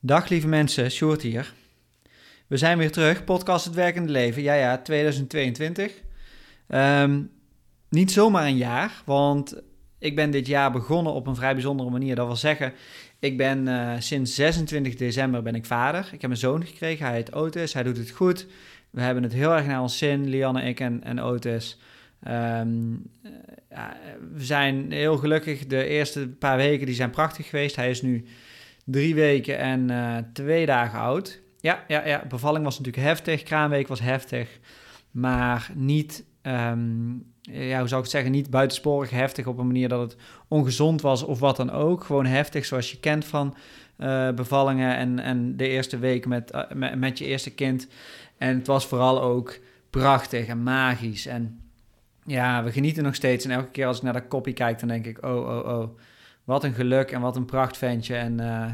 Dag lieve mensen, Short hier. We zijn weer terug, podcast Het Werkende Leven. Ja, ja, 2022. Ehm, niet zomaar een jaar, want ik ben dit jaar begonnen op een vrij bijzondere manier. Dat wil zeggen, ik ben uh, sinds 26 december ben ik vader. Ik heb een zoon gekregen, hij heet Otis, hij doet het goed. We hebben het heel erg naar ons zin, Lianne, ik en, en Otis. Um, ja, we zijn heel gelukkig. De eerste paar weken die zijn prachtig geweest. Hij is nu drie weken en uh, twee dagen oud. Ja, ja, ja, bevalling was natuurlijk heftig. Kraanweek was heftig. Maar niet, um, ja, hoe zou ik het zeggen, niet buitensporig heftig op een manier dat het ongezond was of wat dan ook. Gewoon heftig zoals je kent van uh, bevallingen en, en de eerste week met, uh, met, je eerste kind. En het was vooral ook prachtig en magisch. En ja, we genieten nog steeds. En elke keer als ik naar dat koppie kijk, dan denk ik, oh, oh, oh. Wat een geluk en wat een prachtventje. En uh,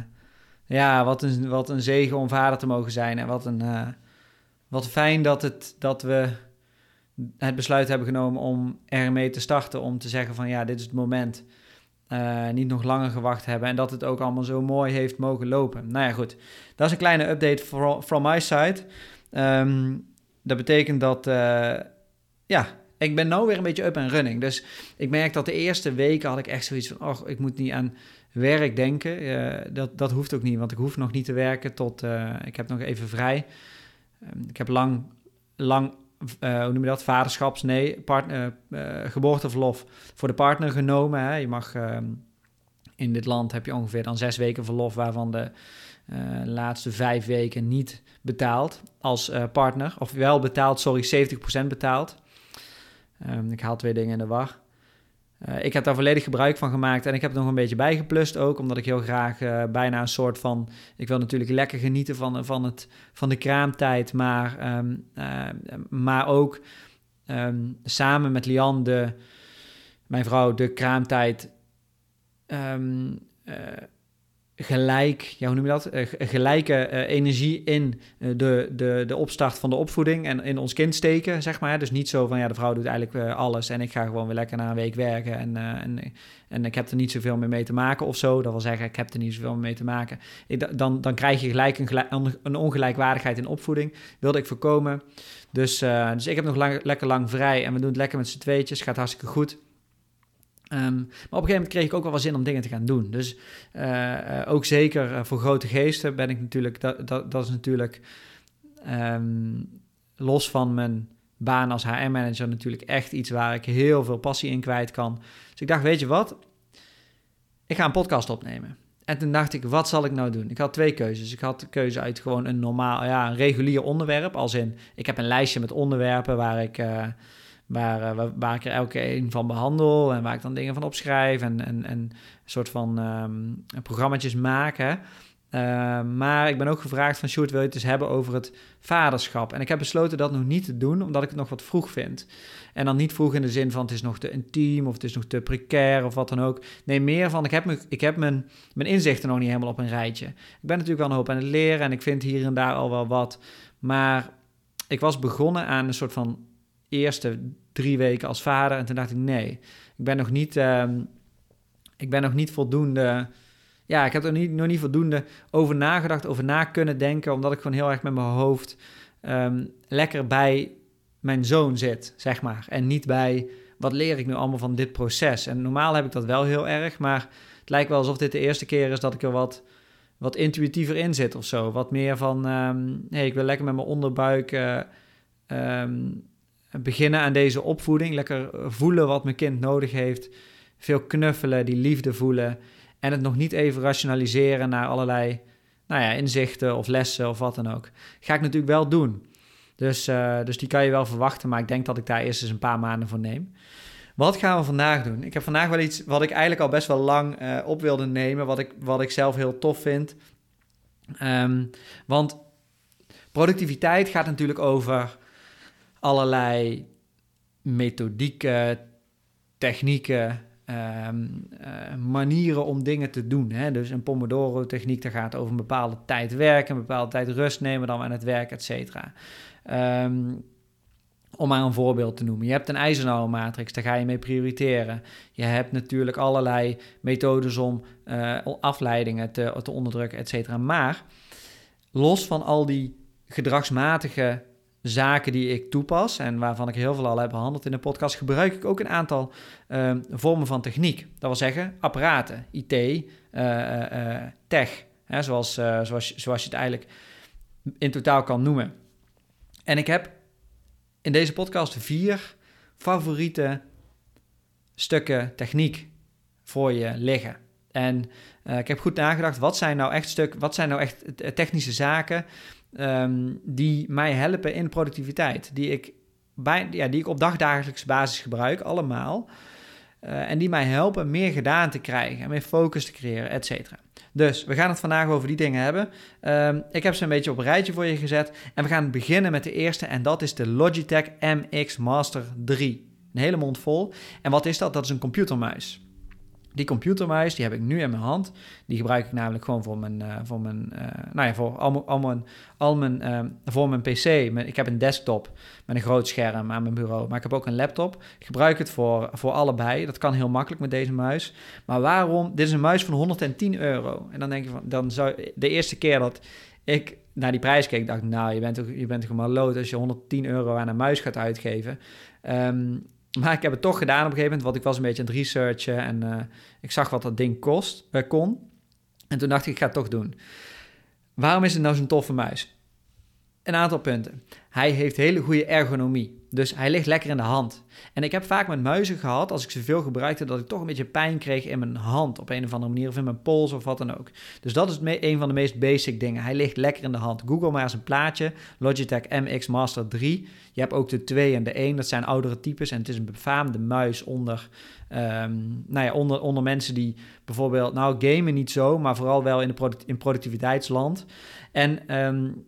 ja, wat een, wat een zegen om vader te mogen zijn. En wat, een, uh, wat fijn dat, het, dat we het besluit hebben genomen om ermee te starten. Om te zeggen van ja, dit is het moment. Uh, niet nog langer gewacht hebben. En dat het ook allemaal zo mooi heeft mogen lopen. Nou ja, goed. Dat is een kleine update from, my side. Um, dat betekent dat, ja, ik ben nou weer een beetje up en running. Dus ik merk dat de eerste weken had ik echt zoiets van... oh, ik moet niet aan werk denken. Uh, dat, dat hoeft ook niet, want ik hoef nog niet te werken tot... Uh, ik heb nog even vrij. Um, ik heb lang, lang uh, hoe noem je dat? Vaderschaps, nee, partner, geboorteverlof voor de partner genomen. Hè. Je mag... Um, in dit land heb je ongeveer dan zes weken verlof... waarvan de laatste vijf weken niet betaald als partner. Of wel betaald, sorry, 70% betaald. Um, ik haal twee dingen in de war. Uh, ik heb daar volledig gebruik van gemaakt en ik heb er nog een beetje bijgeplust ook, omdat ik heel graag uh, bijna een soort van... Ik wil natuurlijk lekker genieten van, van, het, van de kraamtijd, maar, um, uh, maar ook um, samen met Lian, de, mijn vrouw, de kraamtijd gelijk, ja, hoe noem je dat? Uh, gelijke uh, energie in uh, de, de, de opstart van de opvoeding en in ons kind steken, zeg maar. Dus niet zo van, ja, de vrouw doet eigenlijk alles en ik ga gewoon weer lekker na een week werken en, en, en ik heb er niet zoveel meer mee te maken of zo. Dat wil zeggen, ik heb er niet zoveel mee te maken. Dan, dan krijg je gelijk een, een ongelijkwaardigheid in opvoeding. Wilde ik voorkomen. Dus, dus ik heb nog lang, lekker lang vrij en we doen het lekker met z'n tweetjes. Gaat hartstikke goed. Um, maar op een gegeven moment kreeg ik ook wel wat zin om dingen te gaan doen. Dus uh, uh, ook zeker uh, voor grote geesten ben ik natuurlijk, dat, dat, is natuurlijk um, los van mijn baan als HR-manager natuurlijk echt iets waar ik heel veel passie in kwijt kan. Dus ik dacht, weet je wat? Ik ga een podcast opnemen. En toen dacht ik, wat zal ik nou doen? Ik had twee keuzes. Ik had de keuze uit gewoon een normaal, ja, een regulier onderwerp. Als in, ik heb een lijstje met onderwerpen waar ik Waar, waar, waar, ik er elke een van behandel en waar ik dan dingen van opschrijf en, en, en een soort van um, programma's maken. Uh, maar ik ben ook gevraagd van Sjoerd, wil je het eens hebben over het vaderschap? En ik heb besloten dat nog niet te doen, omdat ik het nog wat vroeg vind. En dan niet vroeg in de zin van het is nog te intiem of het is nog te precair of wat dan ook. Nee, meer van ik heb, me, ik heb mijn, mijn inzichten nog niet helemaal op een rijtje. Ik ben natuurlijk wel een hoop aan het leren en ik vind hier en daar al wel wat. Maar ik was begonnen aan een soort van eerste drie weken als vader. En toen dacht ik, nee, ik ben nog niet, um, ik ben nog niet voldoende... Ja, ik heb er niet, nog niet voldoende over nagedacht, over na kunnen denken... omdat ik gewoon heel erg met mijn hoofd um, lekker bij mijn zoon zit, zeg maar. En niet bij, wat leer ik nu allemaal van dit proces? En normaal heb ik dat wel heel erg, maar het lijkt wel alsof dit de eerste keer is dat ik er wat wat intuïtiever in zit of zo. Wat meer van, um, ik wil lekker met mijn onderbuik um, beginnen aan deze opvoeding. Lekker voelen wat mijn kind nodig heeft. Veel knuffelen, die liefde voelen. En het nog niet even rationaliseren naar allerlei nou ja, inzichten of lessen of wat dan ook. Ga ik natuurlijk wel doen. Dus, uh, dus die kan je wel verwachten, maar ik denk dat ik daar eerst eens een paar maanden voor neem. Wat gaan we vandaag doen? Ik heb vandaag wel iets wat ik eigenlijk al best wel lang uh, op wilde nemen, wat ik, wat ik zelf heel tof vind. Um, want productiviteit gaat natuurlijk over allerlei methodieken, technieken, um, uh, manieren om dingen te doen. Hè? Dus een Pomodoro-techniek, daar gaat over een bepaalde tijd werken, een bepaalde tijd rust nemen, dan aan het werk, et cetera. Um, Om maar een voorbeeld te noemen. Je hebt een Eisenhower matrix, daar ga je mee prioriteren. Je hebt natuurlijk allerlei methodes om uh, afleidingen te, te onderdrukken, et cetera. Maar los van al die gedragsmatige zaken die ik toepas en waarvan ik heel veel al heb behandeld in de podcast, gebruik ik ook een aantal uh, vormen van techniek. Dat wil zeggen apparaten, IT, uh, uh, tech, hè, zoals, zoals, zoals je het eigenlijk in totaal kan noemen. En ik heb in deze podcast vier favoriete stukken techniek voor je liggen. En ik heb goed nagedacht, wat zijn nou echt stuk, wat zijn nou echt technische zaken um, die mij helpen in productiviteit, die ik, bij, ja, die ik op dagdagelijkse basis gebruik, allemaal. Uh, en die mij helpen meer gedaan te krijgen, meer focus te creëren, et cetera. Dus we gaan het vandaag over die dingen hebben. Um, ik heb ze een beetje op een rijtje voor je gezet. En we gaan beginnen met de eerste. En dat is de Logitech MX Master 3. Een hele mond vol. En wat is dat? Dat is een computermuis. Die computermuis, die heb ik nu in mijn hand. Die gebruik ik namelijk gewoon voor mijn, uh, voor mijn uh, nou ja, voor al, al mijn, al mijn, uh, voor mijn PC. ik heb een desktop met een groot scherm aan mijn bureau, maar ik heb ook een laptop. Ik gebruik het voor, voor allebei. Dat kan heel makkelijk met deze muis. Maar waarom? Dit is een muis van 110 euro. En dan denk je van, dan zou de eerste keer dat ik naar die prijs keek, dacht nou, je bent toch, je bent toch maar lood als je 110 euro aan een muis gaat uitgeven. Um, maar ik heb het toch gedaan op een gegeven moment, want ik was een beetje aan het researchen en uh, ik zag wat dat ding kost, uh, kon. En toen dacht ik, ik ga het toch doen. Waarom is het nou zo'n toffe muis? Een aantal punten. Hij heeft hele goede ergonomie. Dus hij ligt lekker in de hand. En ik heb vaak met muizen gehad, als ik ze veel gebruikte, dat ik toch een beetje pijn kreeg in mijn hand op een of andere manier, of in mijn pols of wat dan ook. Dus dat is een van de meest basic dingen. Hij ligt lekker in de hand. Google maar eens een plaatje, Logitech MX Master 3. Je hebt ook de 2 en de 1, dat zijn oudere types. En het is een befaamde muis onder, um, nou ja, onder, onder mensen die bijvoorbeeld, nou gamen niet zo, maar vooral wel in, de in productiviteitsland. En... Um,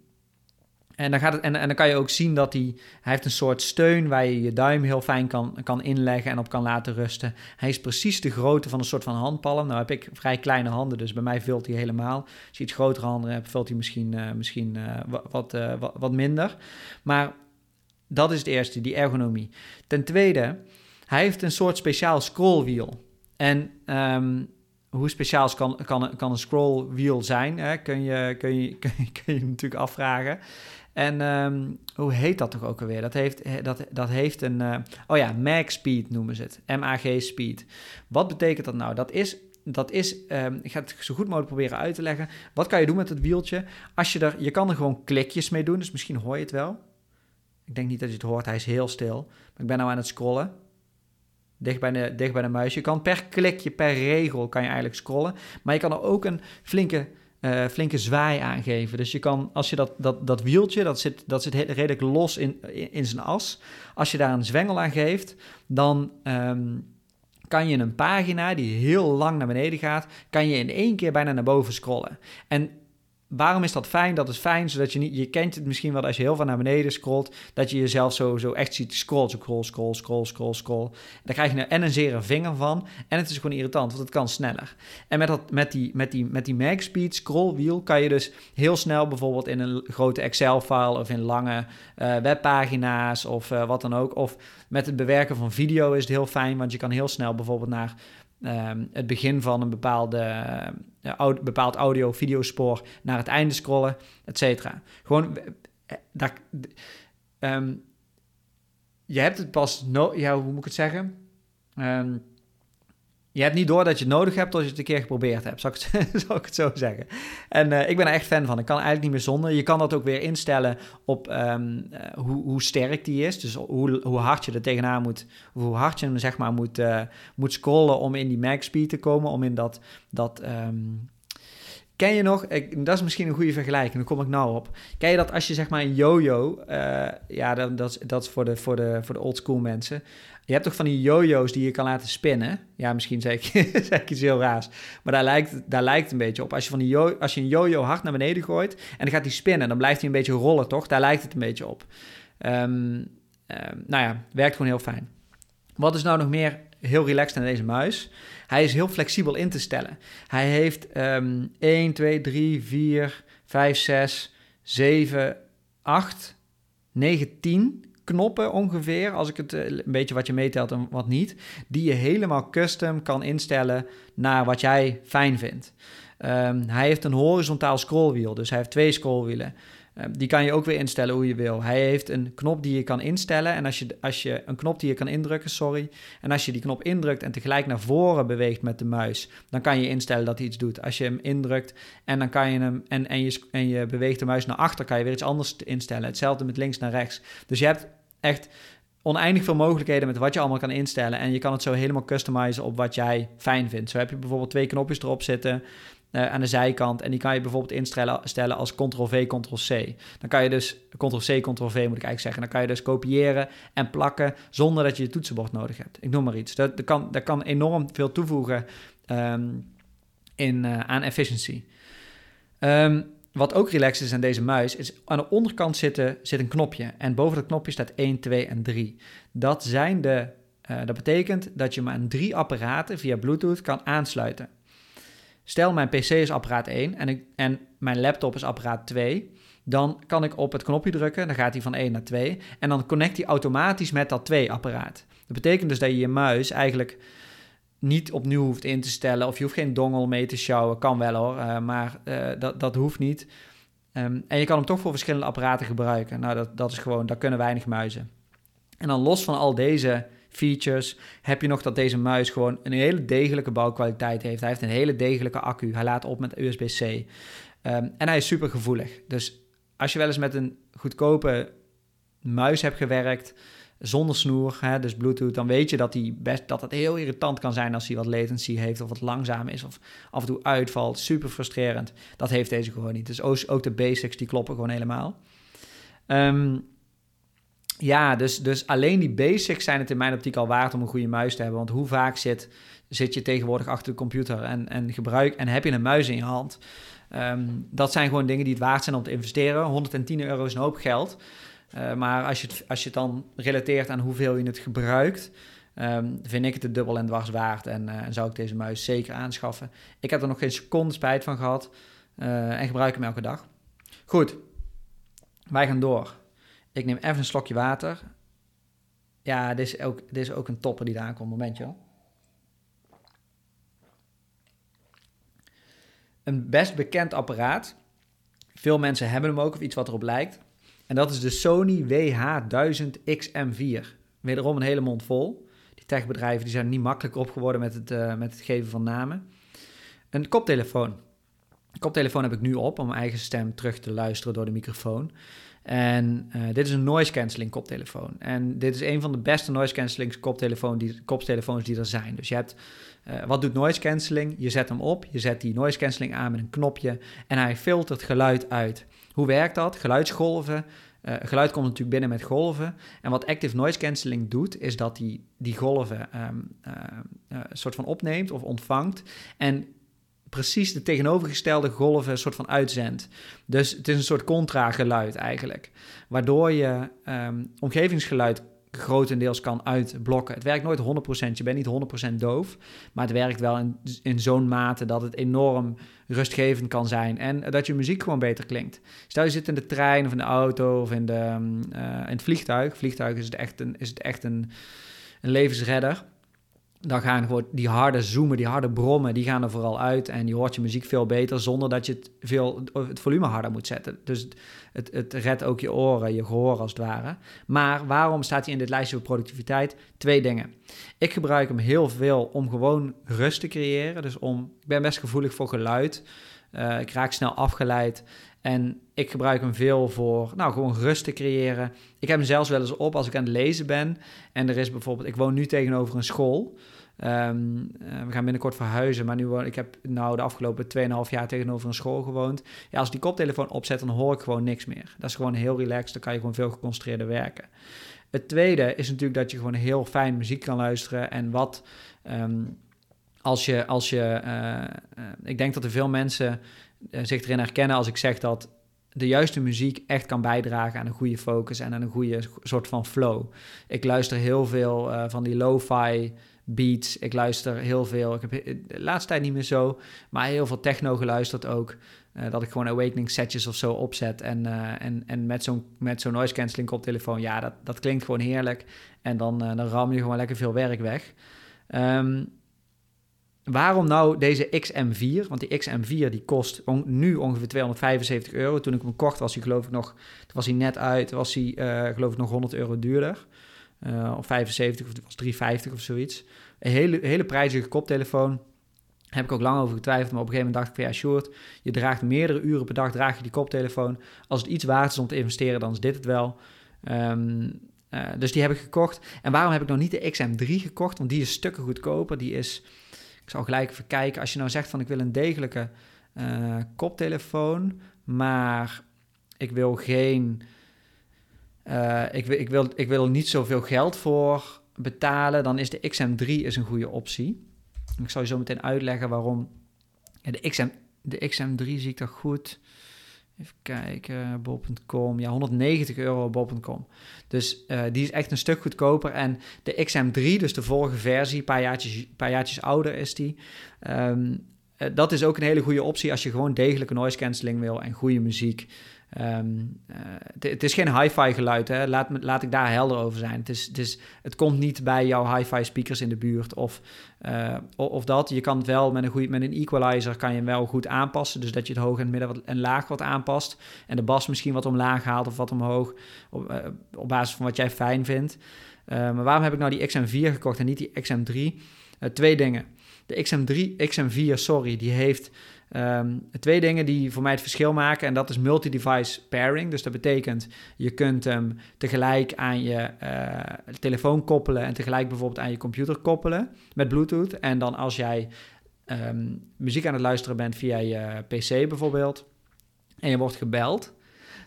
en dan, gaat het, en, en dan kan je ook zien dat hij, hij heeft een soort steun waar je je duim heel fijn kan, kan inleggen en op kan laten rusten. Hij is precies de grootte van een soort van handpalm. Nou heb ik vrij kleine handen, dus bij mij vult hij helemaal. Als je iets grotere handen hebt, vult hij misschien, uh, misschien uh, wat, uh, wat, minder. Maar dat is het eerste, die ergonomie. Ten tweede, hij heeft een soort speciaal scrollwiel. En um, hoe speciaal kan, kan, kan een scrollwiel zijn, hè? Kun, je, kun, je, kun, je, kun je natuurlijk afvragen. En um, hoe heet dat toch ook alweer? Dat heeft, dat, dat heeft een. Uh, oh ja, MAG Speed noemen ze het. MAG Speed. Wat betekent dat nou? Dat is. Dat is, um, ik ga het zo goed mogelijk proberen uit te leggen. Wat kan je doen met het wieltje? Als je er, je kan er gewoon klikjes mee doen, dus misschien hoor je het wel. Ik denk niet dat je het hoort, hij is heel stil. Maar ik ben nou aan het scrollen. Dicht bij, de, dicht bij de muis. Je kan per klikje, per regel kan je eigenlijk scrollen. Maar je kan er ook een flinke uh, flinke zwaai aangeven. Dus je kan, als je dat, dat, dat wieltje, dat zit, dat zit redelijk los in, in, zijn as. Als je daar een zwengel aan geeft, dan um, kan je een pagina die heel lang naar beneden gaat, kan je in één keer bijna naar boven scrollen. En Waarom is dat fijn? Dat is fijn, zodat je niet... Je kent het misschien wel als je heel veel naar beneden scrolt... dat je jezelf zo, zo echt ziet scroll, scroll, scroll, scroll, scroll, scroll. Daar krijg je en een zere vinger van... en het is gewoon irritant, want het kan sneller. En met, dat, met die, met die, met die mag speed scrollwiel... kan je dus heel snel bijvoorbeeld in een grote Excel-file... of in lange uh, webpagina's of uh, wat dan ook... of met het bewerken van video is het heel fijn... want je kan heel snel bijvoorbeeld naar um, het begin van een bepaalde, uh, bepaald audio-videospoor naar het einde scrollen, et cetera. Gewoon, eh, dat, um, je hebt het pas, no ja, hoe moet ik het zeggen? Um, je hebt niet door dat je het nodig hebt als je het een keer geprobeerd hebt, zou ik het, ik het zo zeggen. En uh, ik ben er echt fan van. Ik kan eigenlijk niet meer zonder. Je kan dat ook weer instellen op um, uh, hoe, hoe, sterk die is. Dus hoe, hoe hard je er tegenaan moet, hoe hard je hem zeg maar moet, uh, moet scrollen om in die max speed te komen, om in dat... dat um, Ken je nog, dat is misschien een goede vergelijking, daar kom ik nou op. Ken je dat als je zeg maar een yo-yo, uh, ja, dat, is, voor de, voor de, voor de old school mensen. Je hebt toch van die yo-yo's die je kan laten spinnen? Ja, misschien zeg ik, zeg ik iets heel raars. Maar daar lijkt, daar lijkt een beetje op. Als je, van die yo als je een yo-yo hard naar beneden gooit en dan gaat die spinnen, dan blijft hij een beetje rollen, toch? Daar lijkt het een beetje op. Um, um, nou ja, werkt gewoon heel fijn. Wat is nou nog meer heel relaxed aan deze muis? Hij is heel flexibel in te stellen. Hij heeft um, 1, 2, 3, 4, 5, 6, 7, 8, 9, 10 knoppen ongeveer, als ik het eh, een beetje wat je meetelt en wat niet, die je helemaal custom kan instellen naar wat jij fijn vindt. Ehm, hij heeft een horizontaal scrollwiel, dus hij heeft twee scrollwielen. Ehm, die kan je ook weer instellen hoe je wil. Hij heeft een knop die je kan instellen. En als je, als je een knop die je kan indrukken, sorry. En als je die knop indrukt en tegelijk naar voren beweegt met de muis, dan kan je instellen dat hij iets doet. Als je hem indrukt en dan kan je hem en, en, je, en je beweegt de muis naar achter, kan je weer iets anders instellen. Hetzelfde met links naar rechts. Dus je hebt echt oneindig veel mogelijkheden met wat je allemaal kan instellen. En je kan het zo helemaal customizen op wat jij fijn vindt. Zo heb je bijvoorbeeld twee knopjes erop zitten. Uh, aan de zijkant. En die kan je bijvoorbeeld instellen als Ctrl-V, Ctrl-C. Dan kan je dus, Ctrl-C, Ctrl-V moet ik eigenlijk zeggen. Dan kan je dus kopiëren en plakken zonder dat je je toetsenbord nodig hebt. Ik noem maar iets. Dat, dat, kan, dat kan enorm veel toevoegen um, in, uh, aan efficiency. Um, wat ook relaxed is aan deze muis, is aan de onderkant zitten, zit een knopje. En boven dat knopje staat 1, 2 en 3. Dat, zijn de, uh, dat betekent dat je maar aan drie apparaten via Bluetooth kan aansluiten. Stel, mijn PC is apparaat 1 en, en mijn laptop is apparaat 2. Dan kan ik op het knopje drukken, dan gaat hij van 1 naar 2. En dan connect hij automatisch met dat 2-apparaat. Dat betekent dus dat je je muis eigenlijk niet opnieuw hoeft in te stellen. Of je hoeft geen dongel mee te sjouwen. Kan wel hoor, uh, maar uh, dat, dat hoeft niet. Um, en je kan hem toch voor verschillende apparaten gebruiken. Nou, dat, dat is gewoon, daar kunnen weinig muizen. En dan los van al deze features heb je nog dat deze muis gewoon een hele degelijke bouwkwaliteit heeft. Hij heeft een hele degelijke accu. Hij laat op met USB-C. Um, en hij is super gevoelig. Dus als je wel eens met een goedkope muis hebt gewerkt zonder snoer, hè, dus Bluetooth, dan weet je dat, die best, dat het heel irritant kan zijn als hij wat latency heeft of wat langzaam is of af en toe uitvalt. Super frustrerend. Dat heeft deze gewoon niet. Dus ook de basics die kloppen gewoon helemaal. Um, ja, dus, dus alleen die basics zijn het in mijn optiek al waard om een goede muis te hebben. Want hoe vaak zit, zit je tegenwoordig achter de computer en, en gebruik en heb je een muis in je hand? Um, dat zijn gewoon dingen die het waard zijn om te investeren. 110 euro is een hoop geld. Uh, maar als je, het, als je het dan relateert aan hoeveel je het gebruikt, um, vind ik het de dubbel en dwars waard. En, uh, en, zou ik deze muis zeker aanschaffen. Ik heb er nog geen seconde spijt van gehad uh, en gebruik hem elke dag. Goed, wij gaan door. Ik neem even een slokje water. Ja, dit is ook, is ook een topper die daar aankomt. Momentje hoor. Een best bekend apparaat. Veel mensen hebben hem ook, of iets wat erop lijkt. En dat is de Sony WH-1000XM4. Wederom een hele mond vol. Die techbedrijven die zijn niet makkelijk op geworden met het, uh, met het geven van namen. Een koptelefoon. Een koptelefoon heb ik nu op om mijn eigen stem terug te luisteren door de microfoon. En uh, dit is een noise cancelling koptelefoon. En dit is een van de beste noise cancelling koptelefoons die er zijn. Dus je hebt, uh, wat doet noise cancelling? Je zet hem op, je zet die noise cancelling aan met een knopje en hij filtert geluid uit. Hoe werkt dat? Geluidsgolven. Uh, geluid komt natuurlijk binnen met golven. En wat active noise cancelling doet, is dat die, die golven um, een soort van opneemt of ontvangt. En precies de tegenovergestelde golven een soort van uitzendt. Dus het is een soort contra-geluid eigenlijk. Waardoor je um, omgevingsgeluid grotendeels kan uitblokken. Het werkt nooit 100%, je bent niet 100% doof, maar het werkt wel in, in zo'n mate dat het enorm rustgevend kan zijn en dat je muziek gewoon beter klinkt. Stel je zit in de trein of in de auto of in, de, uh, in het vliegtuig. Vliegtuig is het echt een, is het echt een, een levensredder dan gaan gewoon die harde zoomen, die harde brommen, die gaan er vooral uit. En je hoort je muziek veel beter zonder dat je het, veel, het volume harder moet zetten. Dus het, het redt ook je oren, je gehoor als het ware. Maar waarom staat hij in dit lijstje voor productiviteit? Twee dingen. Ik gebruik hem heel veel om gewoon rust te creëren. Dus om, ik ben best gevoelig voor geluid. Uh, ik raak snel afgeleid. En ik gebruik hem veel voor, nou, gewoon rust te creëren. Ik heb hem zelfs wel eens op als ik aan het lezen ben. En er is bijvoorbeeld, ik woon nu tegenover een school. Um, uh, we gaan binnenkort verhuizen, maar nu ik heb nou de afgelopen 2,5 jaar tegenover een school gewoond. Ja, als ik die koptelefoon opzet, dan hoor ik gewoon niks meer. Dat is gewoon heel relaxed, dan kan je gewoon veel geconcentreerder werken. Het tweede is natuurlijk dat je gewoon heel fijn muziek kan luisteren. En wat um, als je, als je uh, uh, ik denk dat er veel mensen zich erin herkennen als ik zeg dat de juiste muziek echt kan bijdragen aan een goede focus en aan een goede soort van flow. Ik luister heel veel van die lo-fi beats. Ik luister heel veel. Ik heb de laatste tijd niet meer zo, maar heel veel techno geluisterd ook. Uh, dat ik gewoon awakening setjes of zo opzet. En, uh, en, en met zo'n met zo'n noise cancelling koptelefoon, ja, dat, dat klinkt gewoon heerlijk. En dan, uh, dan ram je gewoon lekker veel werk weg. Um, waarom nou deze XM4? Want die XM4 die kost nu ongeveer 275 euro. Toen ik hem kocht was hij geloof ik nog, was hij net uit, was hij geloof ik nog 100 euro duurder. Of 75 of het was 350 of zoiets. Een hele, hele prijzige koptelefoon heb ik ook lang over getwijfeld, maar op een gegeven moment dacht ik van ja, short, je draagt meerdere uren per dag, draag je die koptelefoon. Als het iets waard is om te investeren, dan is dit het wel. Um, uh, dus die heb ik gekocht. En waarom heb ik nog niet de XM3 gekocht? Want die is stukken goedkoper. Die is, ik zal gelijk even kijken, als je nou zegt van ik wil een degelijke uh, koptelefoon, maar ik wil geen, uh, ik, ik, wil, ik wil niet zoveel geld voor betalen, dan is de XM3 is een goede optie. Ik zal je zo meteen uitleggen waarom. De, XM, de XM3 zie ik toch goed. Even kijken, bol.com. Ja, 190 euro bol.com. Dus uh, die is echt een stuk goedkoper. En de XM3, dus de vorige versie, een paar jaartjes, paar jaartjes ouder is die. Um, uh, dat is ook een hele goede optie als je gewoon degelijke noise cancelling wil en goede muziek. Um, uh, het is geen hi-fi geluid, hè? Laat, laat ik daar helder over zijn. Het, is, het, komt niet bij jouw hi-fi speakers in de buurt of, uh, of dat. Je kan het wel met een, goeie, met een equalizer kan je wel goed aanpassen. Dus dat je het hoog en midden wat, en laag wat aanpast. En de bas misschien wat omlaag haalt of wat omhoog. Op, uh, op basis van wat jij fijn vindt. maar waarom heb ik nou die XM4 gekocht en niet die XM3? twee dingen. De XM3, XM4, sorry, die heeft Um, twee dingen die voor mij het verschil maken, en dat is multi-device pairing. Dus dat betekent, je kunt hem tegelijk aan je uh, telefoon koppelen en tegelijk bijvoorbeeld aan je computer koppelen met Bluetooth. En dan als jij um, muziek aan het luisteren bent via je PC bijvoorbeeld, en je wordt gebeld,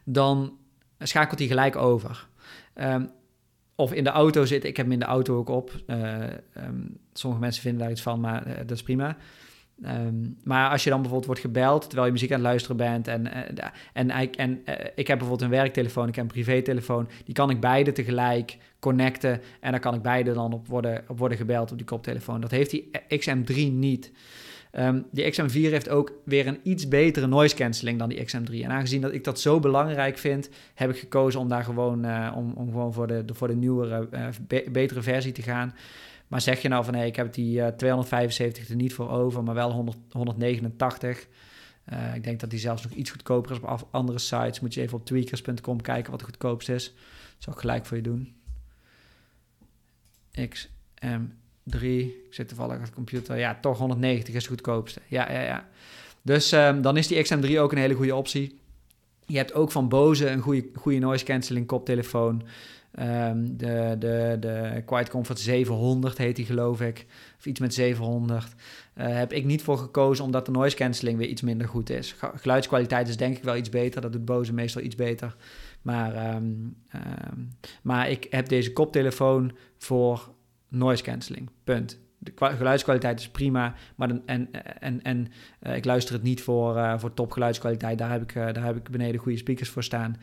dan schakelt hij gelijk over. Um, of in de auto zitten. Ik heb in de auto ook op. Uh, um, sommige mensen vinden daar iets van, maar uh, dat is prima. Um, maar als je dan bijvoorbeeld wordt gebeld terwijl je muziek aan het luisteren bent en, uh, en, en, en ik heb bijvoorbeeld een werktelefoon, ik heb een privételefoon, die kan ik beide tegelijk connecten en dan kan ik beide dan op worden, op worden gebeld op die koptelefoon. Dat heeft die XM3 niet. Um, die XM4 heeft ook weer een iets betere noise cancelling dan die XM3. En aangezien dat ik dat zo belangrijk vind, heb ik gekozen om daar gewoon, uh, om, om gewoon voor de, voor de nieuwere, be betere versie te gaan. Maar zeg je nou van hé, ik heb die uh, 275 er niet voor over, maar wel 100, 189. Uh, ik denk dat die zelfs nog iets goedkoper is op andere sites. Moet je even op tweakers.com kijken wat het goedkoopst is. Dat zal ik gelijk voor je doen. XM3. Ik zit toevallig op de computer. Ja, toch 190 is het goedkoopste. Ja, ja, ja. Dus um, dan is die XM3 ook een hele goede optie. Je hebt ook van Bose een goede, goede noise cancelling koptelefoon. Um, de, de, de Quiet Comfort 700 heet die geloof ik, of iets met 700. Uh, eh, heb ik niet voor gekozen omdat de noise cancelling weer iets minder goed is. Geluidskwaliteit is denk ik wel iets beter, dat doet Bose meestal iets beter. Maar, um, maar ik heb deze koptelefoon voor noise cancelling, punt. De geluidskwaliteit is prima, maar en, en, en uh, ik luister het niet voor, uh, voor topgeluidskwaliteit. Daar heb, ik, daar heb ik beneden goede speakers voor staan.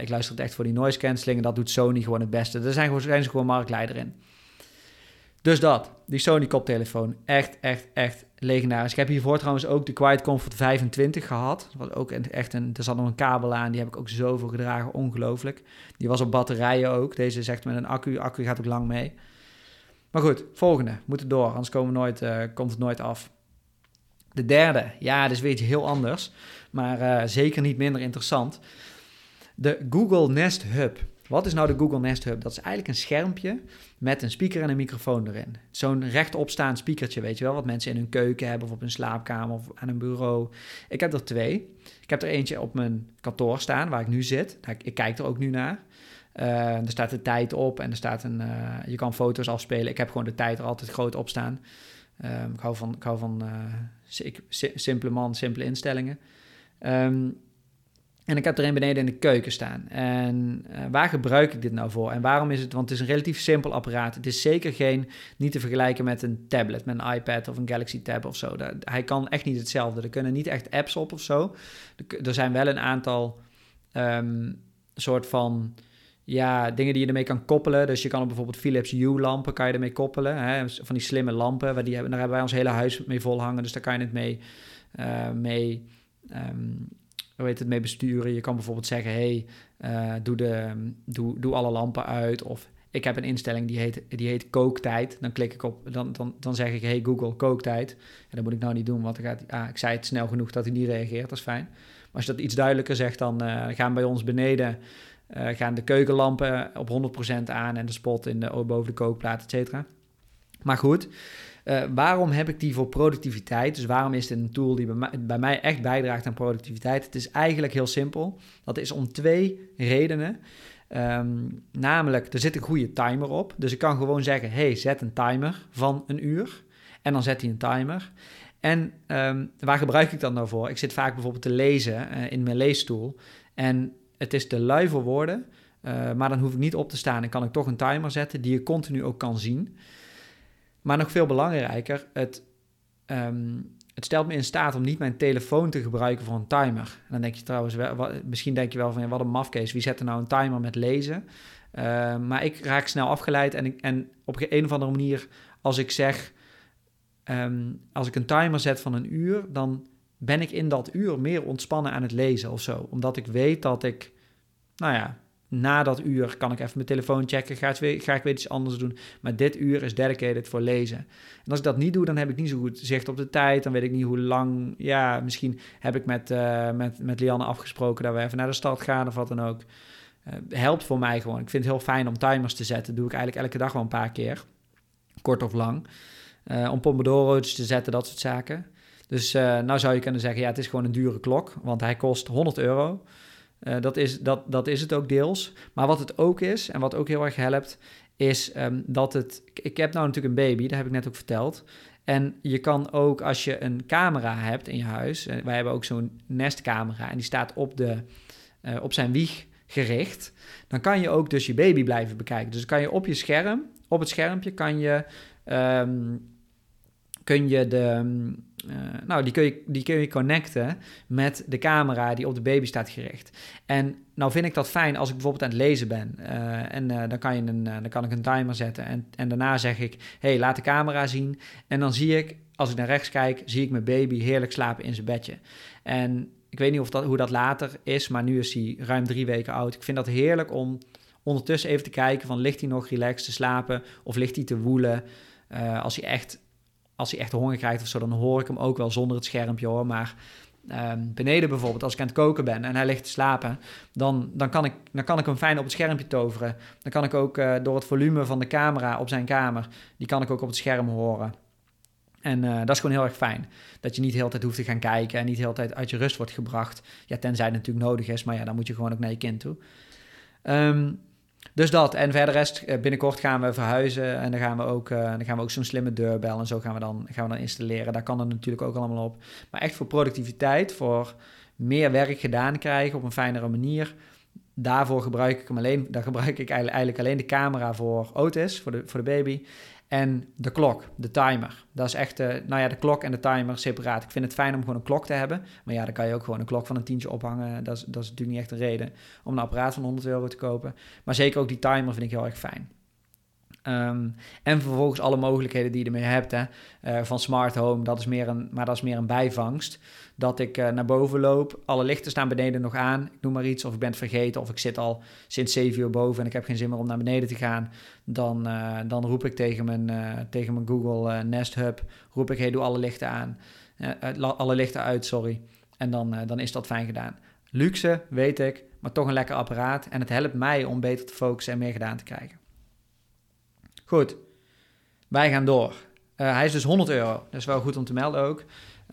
Ik luister het echt voor die noise cancelling en dat doet Sony gewoon het beste. Daar zijn, zijn ze gewoon marktleider in. Dus dat, die Sony koptelefoon, echt, echt, echt legendarisch. Ik heb hiervoor trouwens ook de Quiet Comfort 25 gehad. Dat was ook echt een, er zat nog een kabel aan, die heb ik ook zoveel gedragen, ongelooflijk. Die was op batterijen ook. Deze is echt met een accu, accu gaat ook lang mee. Maar goed, volgende, moeten door, anders komen nooit, uh, komt het nooit af. De derde, ja, dat is weer iets heel anders, maar uh, zeker niet minder interessant. De Google Nest Hub. Wat is nou de Google Nest Hub? Dat is eigenlijk een schermpje met een speaker en een microfoon erin. Zo'n rechtopstaand speakertje, weet je wel, wat mensen in hun keuken hebben of op hun slaapkamer of aan een bureau. Ik heb er twee. Ik heb er eentje op mijn kantoor staan, waar ik nu zit. Ik kijk er ook nu naar. Uh, er staat de tijd op en er staat een, uh, je kan foto's afspelen. Ik heb gewoon de tijd er altijd groot op staan. Uh, ik hou van, ik hou van uh, simpele man, simpele instellingen. Um, en ik heb er een beneden in de keuken staan. En waar gebruik ik dit nou voor? En waarom is het? Want het is een relatief simpel apparaat. Het is zeker geen, niet te vergelijken met een tablet, met een iPad of een Galaxy Tab of zo. Dat, hij kan echt niet hetzelfde. Er kunnen niet echt apps op of zo. Er, zijn wel een aantal um, soort van ja, dingen die je ermee kan koppelen. Dus je kan bijvoorbeeld Philips Hue lampen kan je ermee koppelen. Hè? Van die slimme lampen, waar die hebben, daar hebben wij ons hele huis mee vol hangen. Dus daar kan je het mee, uh, mee um, hoe heet het, mee besturen. Je kan bijvoorbeeld zeggen, hey, uh, doe, de, doe, doe alle lampen uit. Of ik heb een instelling die heet, die heet kooktijd. Dan klik ik op, dan, dan, dan zeg ik, hey Google, kooktijd. En dat moet ik nou niet doen, want gaat, ah, ik zei het snel genoeg dat hij niet reageert. Dat is fijn. Maar als je dat iets duidelijker zegt, dan uh, gaan bij ons beneden uh, gaan de keukenlampen op 100% aan en de spot in de, boven de kookplaat, et cetera. Maar goed, uh, waarom heb ik die voor productiviteit? Dus waarom is dit een tool die bij mij, echt bijdraagt aan productiviteit? Het is eigenlijk heel simpel. Dat is om twee redenen. Um, namelijk, er zit een goede timer op. Dus ik kan gewoon zeggen, hey, zet een timer van een uur. En dan zet hij een timer. En um, waar gebruik ik dat nou voor? Ik zit vaak bijvoorbeeld te lezen uh, in mijn leesstoel. En het is te lui voor woorden, uh, maar dan hoef ik niet op te staan en kan ik toch een timer zetten die je continu ook kan zien. Maar nog veel belangrijker, het, um, het stelt me in staat om niet mijn telefoon te gebruiken voor een timer. Dan denk je trouwens, wel, misschien denk je wel van ja, wat een mafkees, wie zet er nou een timer met lezen? Uh, maar ik raak snel afgeleid en, en op een of andere manier, als ik zeg, um, als ik een timer zet van een uur, dan ben ik in dat uur meer ontspannen aan het lezen of zo. Omdat ik weet dat ik, nou ja, na dat uur kan ik even mijn telefoon checken, ga, ga ik weer iets anders doen. Maar dit uur is dedicated voor lezen. En als ik dat niet doe, dan heb ik niet zo goed zicht op de tijd. Dan weet ik niet hoe lang. Ja, misschien heb ik met, uh, met, met Lianne afgesproken dat we even naar de stad gaan of wat dan ook. Uh, helpt voor mij gewoon. Ik vind het heel fijn om timers te zetten. Dat doe ik eigenlijk elke dag wel een paar keer. Kort of lang. Uh, om pomodoro's te zetten, dat soort zaken. Dus uh, nou zou je kunnen zeggen, ja, het is gewoon een dure klok, want hij kost 100 euro. Uh, dat, is, dat, dat is het ook deels. Maar wat het ook is, en wat ook heel erg helpt, is um, dat het... Ik heb nou natuurlijk een baby, dat heb ik net ook verteld. En je kan ook, als je een camera hebt in je huis... Uh, wij hebben ook zo'n nestcamera en die staat op, de, op zijn wieg gericht... dan kan je ook dus je baby blijven bekijken. Dus kan je op je scherm, op het schermpje, kan je... Um, kun je de, uh, nou, die kun je, die kun je connecten met de camera die op de baby staat gericht. En nou vind ik dat fijn als ik bijvoorbeeld aan het lezen ben. Uh, en uh, dan, kan je een, dan kan ik een timer zetten. En, en daarna zeg ik, hey, laat de camera zien. En dan zie ik, als ik naar rechts kijk, zie ik mijn baby heerlijk slapen in zijn bedje. En ik weet niet of dat, hoe dat later is, maar nu is hij ruim drie weken oud. Ik vind dat heerlijk om ondertussen even te kijken van, ligt hij nog relaxed te slapen? Of ligt hij te woelen? als hij echt als hij echt honger krijgt of zo, dan hoor ik hem ook wel zonder het schermpje hoor. Maar um, beneden bijvoorbeeld, als ik aan het koken ben en hij ligt te slapen, dan, dan, kan, ik, dan kan ik hem fijn op het schermpje toveren. Dan kan ik ook uh, door het volume van de camera op zijn kamer, die kan ik ook op het scherm horen. En uh, dat is gewoon heel erg fijn. Dat je niet de hele tijd hoeft te gaan kijken en niet de hele tijd uit je rust wordt gebracht. Ja, tenzij het natuurlijk nodig is, maar ja, dan moet je gewoon ook naar je kind toe. Um, dus dat. En verder rest, eh, binnenkort gaan we verhuizen. En dan gaan we ook, uh, dan gaan we ook zo'n slimme deurbel en zo gaan we, dan, gaan we dan installeren. Daar kan het natuurlijk ook allemaal op. Maar echt voor productiviteit, voor meer werk gedaan krijgen op een fijnere manier. Daarvoor gebruik ik hem alleen. Daar gebruik ik eigenlijk alleen de camera voor Otis, voor de, voor de baby. En de klok, de timer. Dat is echt, uh, nou ja, de klok en de timer separaat. Ik vind het fijn om gewoon een klok te hebben. Maar ja, dan kan je ook gewoon een klok van een tientje ophangen. Dat is, dat is natuurlijk niet echt een reden om een apparaat van 100 euro te kopen. Maar zeker ook die timer vind ik heel erg fijn. Um, en vervolgens alle mogelijkheden die je ermee hebt. Hè. Uh, van smart home, dat is meer een, maar dat is meer een bijvangst. Dat ik uh, naar boven loop, alle lichten staan beneden nog aan. Ik noem maar iets, of ik ben het vergeten, of ik zit al sinds 7 uur boven en ik heb geen zin meer om naar beneden te gaan. Dan, uh, dan roep ik tegen mijn, tegen mijn Google Nest Hub, roep ik, hey, doe alle lichten aan. alle lichten uit, sorry. En dan, dan is dat fijn gedaan. Luxe, weet ik, maar toch een lekker apparaat. En het helpt mij om beter te focussen en meer gedaan te krijgen. Goed, wij gaan door. Uh, hij is dus 100 euro. Dat is wel goed om te melden ook.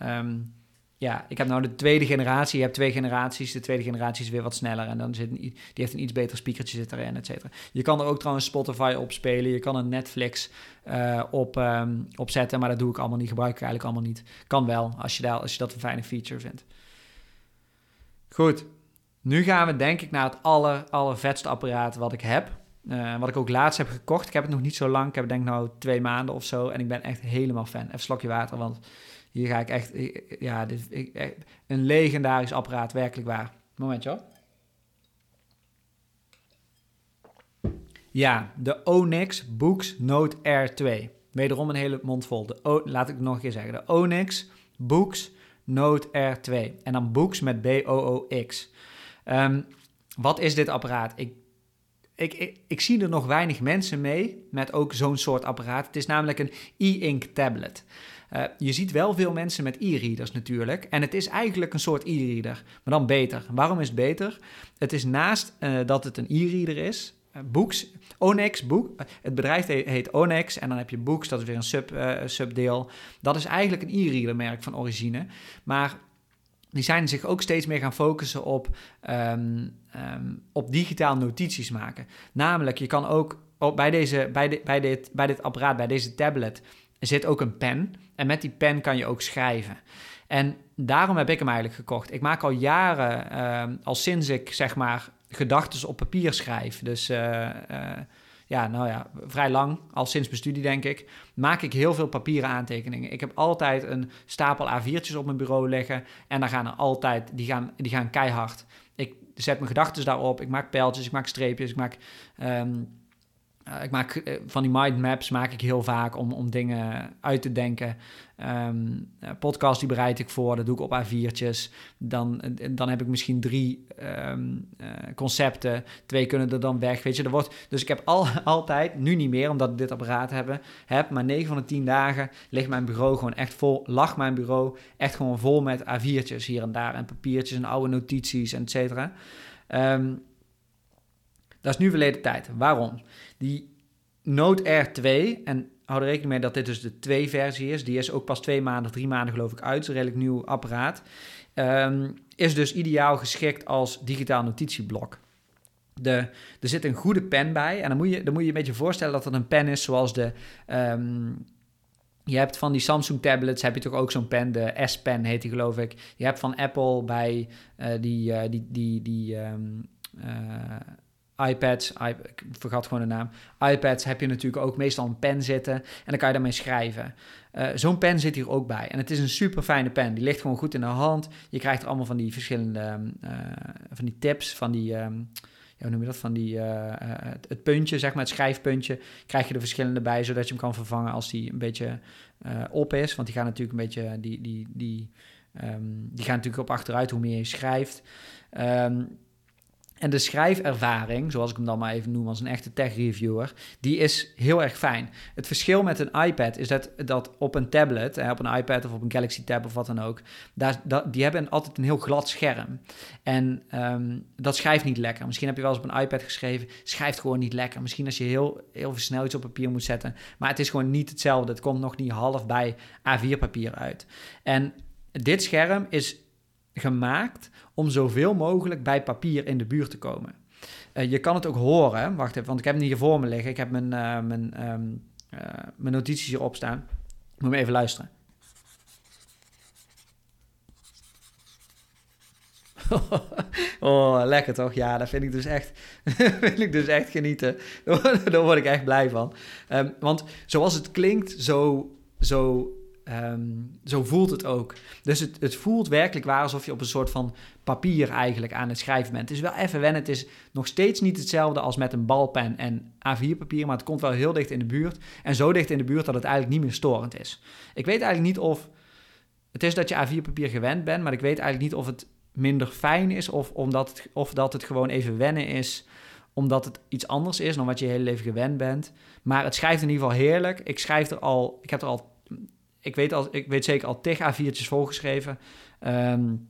Um, ja, ik heb nou de tweede generatie. Je hebt twee generaties. De tweede generatie is weer wat sneller. En dan zit die heeft een iets beter speakertje zit erin, et cetera. Je kan er ook trouwens Spotify op spelen. Je kan een Netflix uh, op, um, opzetten. Maar dat doe ik allemaal niet. Gebruik ik eigenlijk allemaal niet. Kan wel, als je, daar, als je dat een fijne feature vindt. Goed. Nu gaan we denk ik naar het aller, allervetste apparaat wat ik heb. Uh, wat ik ook laatst heb gekocht. Ik heb het nog niet zo lang. Ik heb denk nou twee maanden of zo. En ik ben echt helemaal fan. Even slokje water, want hier ga ik echt... Ja, dit, ik, een legendarisch apparaat, werkelijk waar. Momentje hoor. Ja, de Onyx Books Note Air 2. Wederom een hele mond vol. De o Laat ik het nog een keer zeggen. De Onyx Books Note Air 2. En dan Books met B-O-O-X. Um, wat is dit apparaat? Ik, ik, ik, zie er nog weinig mensen mee met ook zo'n soort apparaat. Het is namelijk een e-ink tablet. Uh, je ziet wel veel mensen met e-readers natuurlijk. En het is eigenlijk een soort e-reader, maar dan beter. Waarom is het beter? Het is naast uh, dat het een e-reader is, uh, Books, Onyx, boek, het bedrijf heet Onyx en dan heb je Books, dat is weer een sub, subdeel. Dat is eigenlijk een e-reader merk van origine. Maar die zijn zich ook steeds meer gaan focussen op, um, op digitaal notities maken. Namelijk, je kan ook op, bij, deze, bij, de, bij, dit, bij dit apparaat, bij deze tablet, zit ook een pen. En met die pen kan je ook schrijven. En daarom heb ik hem eigenlijk gekocht. Ik maak al jaren, uh, al sinds ik zeg maar gedachten op papier schrijf. Dus uh, uh, ja, nou ja, vrij lang, al sinds mijn studie denk ik, maak ik heel veel papieren aantekeningen. Ik heb altijd een stapel A4'tjes op mijn bureau liggen en daar gaan er altijd, die gaan, die gaan keihard. Ik zet mijn gedachten daarop, ik maak pijltjes, ik maak streepjes, ik maak... Um, uh, ik maak uh, van die mindmaps maak ik heel vaak om, om dingen uit te denken. Um, uh, podcast die bereid ik voor, dat doe ik op A4'tjes. Dan, dan heb ik misschien drie um, concepten. Twee kunnen er dan weg. Weet je, er wordt, dus ik heb al, altijd, nu niet meer omdat ik dit apparaat heb, heb, maar 9 van de 10 dagen ligt mijn bureau gewoon echt vol. Lag mijn bureau echt gewoon vol met A4'tjes hier en daar en papiertjes en oude notities en et cetera. Um, dat is nu verleden tijd. Waarom? Die Note Air 2, en hou er rekening mee dat dit dus de 2-versie is, die is ook pas twee maanden, drie maanden geloof ik uit, een redelijk nieuw apparaat, um, is dus ideaal geschikt als digitaal notitieblok. De, er zit een goede pen bij. En dan moet, je, dan moet je een beetje voorstellen dat het een pen is zoals de... Um, je hebt van die Samsung tablets, heb je toch ook zo'n pen, de S-Pen heet die geloof ik. Je hebt van Apple bij uh, die, uh, die, die, die um, uh, iPads, ik vergat gewoon de naam. iPads heb je natuurlijk ook meestal een pen zitten en dan kan je daarmee schrijven. Uh, Zo'n pen zit hier ook bij. En het is een super fijne pen. Die ligt gewoon goed in de hand. Je krijgt er allemaal van die verschillende uh, van die tips, van die, ja, hoe noem je dat? Van die, uh, het, puntje, zeg maar, het schrijfpuntje. Krijg je er verschillende bij, zodat je hem kan vervangen als die een beetje op is. Want die gaan natuurlijk een beetje, die, die, die, um, die gaan natuurlijk op achteruit hoe meer je schrijft. Um, en de schrijfervaring, zoals ik hem dan maar even noem als een echte tech-reviewer, die is heel erg fijn. Het verschil met een iPad is dat, dat op een tablet, op een iPad of op een Galaxy Tab of wat dan ook, daar, dat, die hebben altijd een heel glad scherm. En um, dat schrijft niet lekker. Misschien heb je wel eens op een iPad geschreven, schrijft gewoon niet lekker. Misschien als je heel, heel snel iets op papier moet zetten, maar het is gewoon niet hetzelfde. Het komt nog niet half bij A4-papier uit. En dit scherm is gemaakt om zoveel mogelijk bij papier in de buurt te komen. Uh, je kan het ook horen. Wacht even, want ik heb hem hier voor me liggen. Ik heb mijn, uh, mijn, um, uh, mijn notities hierop staan. Moet me even luisteren. oh, lekker toch? Ja, dat vind ik dus echt, vind ik dus echt genieten. Daar word ik echt blij van. Um, want zoals het klinkt, zo, zo Um, zo voelt het ook. Dus het, het voelt werkelijk waar alsof je op een soort van papier eigenlijk aan het schrijven bent. Het is wel even wennen. Het is nog steeds niet hetzelfde als met een balpen en A4-papier, maar het komt wel heel dicht in de buurt. En zo dicht in de buurt dat het eigenlijk niet meer storend is. Ik weet eigenlijk niet of het is dat je A4-papier gewend bent, maar ik weet eigenlijk niet of het minder fijn is of, omdat het, of dat het gewoon even wennen is omdat het iets anders is dan wat je je hele leven gewend bent. Maar het schrijft in ieder geval heerlijk. Ik schrijf er al, ik heb er al ik weet, al, ik weet zeker al tig A4'tjes volgeschreven. Um,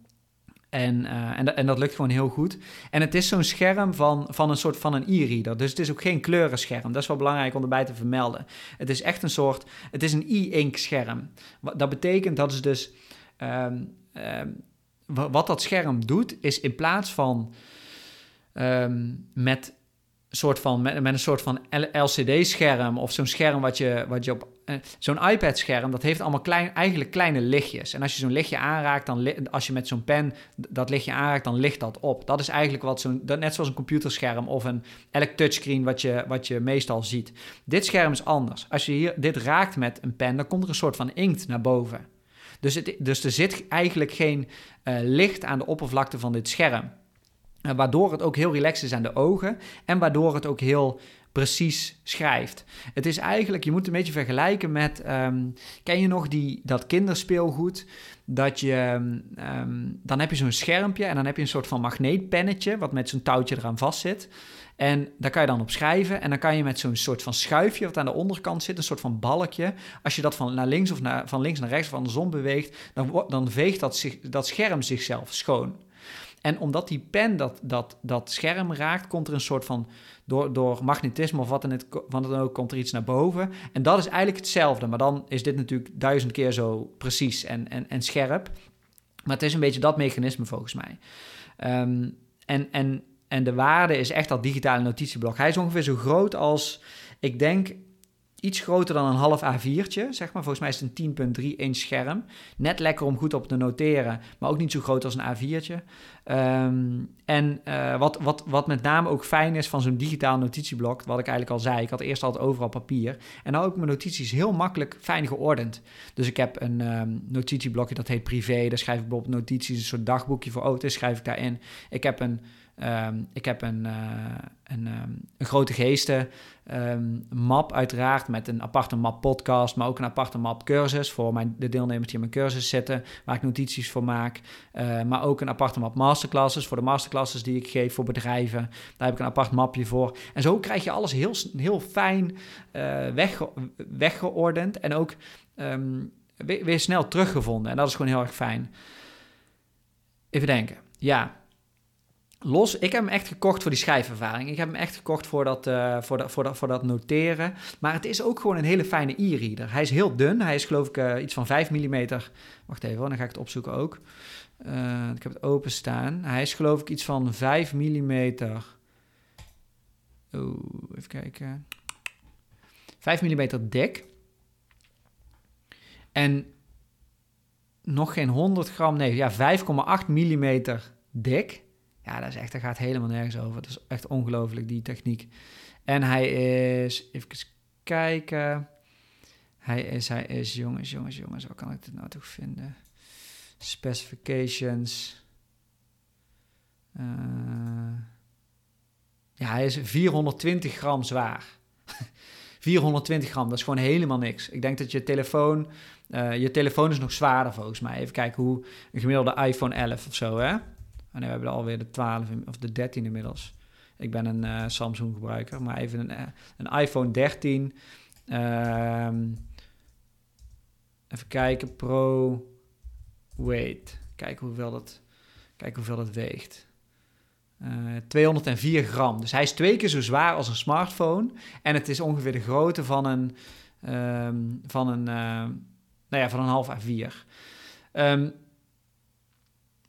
en, uh, en, dat lukt gewoon heel goed. En het is zo'n scherm van, van een soort van een e-reader. Dus het is ook geen kleurenscherm. Dat is wel belangrijk om erbij te vermelden. Het is echt een soort... Het is een e-ink scherm. Dat betekent dat is dus... Um, um, wat dat scherm doet, is in plaats van met soort van, met, met een soort van LCD-scherm of zo'n scherm wat je, wat je op uh, zo'n iPad-scherm, dat heeft allemaal klein, eigenlijk kleine lichtjes. En als je zo'n lichtje aanraakt, dan als je met zo'n pen dat lichtje aanraakt, dan licht dat op. Dat is eigenlijk wat zo'n, net zoals een computerscherm of een elk touchscreen wat je, wat je meestal ziet. Dit scherm is anders. Als je hier dit raakt met een pen, dan komt er een soort van inkt naar boven. Dus, het, dus er zit eigenlijk geen uh, licht aan de oppervlakte van dit scherm. Uh, waardoor het ook heel relaxed is aan de ogen en waardoor het ook heel precies schrijft. Het is eigenlijk, je moet het een beetje vergelijken met, ehm, ken je nog die, dat kinderspeelgoed? Dat je, ehm, dan heb je zo'n schermpje en dan heb je een soort van magneetpennetje, wat met zo'n touwtje eraan vast zit. En daar kan je dan op schrijven. En dan kan je met zo'n soort van schuifje, wat aan de onderkant zit, een soort van balkje. Als je dat van naar links of naar, van links naar rechts of andersom beweegt, dan, dan veegt dat, dat scherm zichzelf schoon. En omdat die pen dat, dat, dat scherm raakt, komt er een soort van, door, door magnetisme of wat dan, het, wat dan ook, komt er iets naar boven. En dat is eigenlijk hetzelfde, maar dan is dit natuurlijk duizend keer zo precies en, en, en scherp. Maar het is een beetje dat mechanisme volgens mij. Ehm, en, en, en de waarde is echt dat digitale notitieblok. Hij is ongeveer zo groot als, ik denk, iets groter dan een half A4'tje, zeg maar. Volgens mij is het een 10.3 inch scherm. Net lekker om goed op te noteren, maar ook niet zo groot als een A4'tje. Ehm, en uh, wat, wat, wat met name ook fijn is van zo'n digitaal notitieblok, wat ik eigenlijk al zei, ik had eerst altijd overal papier. En nou ook mijn notities heel makkelijk fijn geordend. Dus ik heb een um, notitieblokje dat heet privé, daar schrijf ik bijvoorbeeld notities, een soort dagboekje voor auto's, schrijf ik daarin. Ik heb een Um, ik heb een, uh, een, um, een, grote geesten um, map uiteraard met een aparte map podcast, maar ook een aparte map cursus voor mijn, de deelnemers die in mijn cursus zitten, waar ik notities voor maak. Maar ook een aparte map masterclasses voor de masterclasses die ik geef voor bedrijven. Daar heb ik een apart mapje voor. En zo krijg je alles heel, heel fijn uh, wegge weggeordend en ook weer snel teruggevonden. En dat is gewoon heel erg fijn. Even denken. Ja, los, ik heb hem echt gekocht voor die schrijfervaring. Ik heb hem echt gekocht voor dat, uh, voor, dat, voor, dat, voor dat noteren. Maar het is ook gewoon een hele fijne e-reader. Hij is heel dun. Hij is geloof ik uh, iets van 5 mm. Wacht even, dan ga ik het opzoeken ook. Uh, ik heb het openstaan. Hij is geloof ik iets van 5 mm. Oeh, even kijken. 5 mm dik. En nog geen 100 gram, nee, ja, 5,8 mm dik. Ja, dat is echt, daar gaat helemaal nergens over. Dat is echt ongelooflijk, die techniek. En hij is, even kijken. Hij is, hij is, jongens, jongens, jongens, waar kan ik dit nou toch vinden? Specifications. Uh, ja, hij is 420 gram zwaar. 420 gram, dat is gewoon helemaal niks. Ik denk dat je telefoon, uh, je telefoon is nog zwaarder volgens mij. Even kijken hoe een gemiddelde iPhone 11 of zo, hè? En we hebben alweer de 12 of de 13 inmiddels. Ik ben een uh, Samsung gebruiker, maar even een, uh, een iPhone 13. Um, even kijken, Pro weight. Kijken hoeveel dat, kijken hoeveel dat weegt. Uh, eh, 204 gram. Dus hij is twee keer zo zwaar als een smartphone. En het is ongeveer de grootte van een, um, van een, nou ja, van een half A4. Um,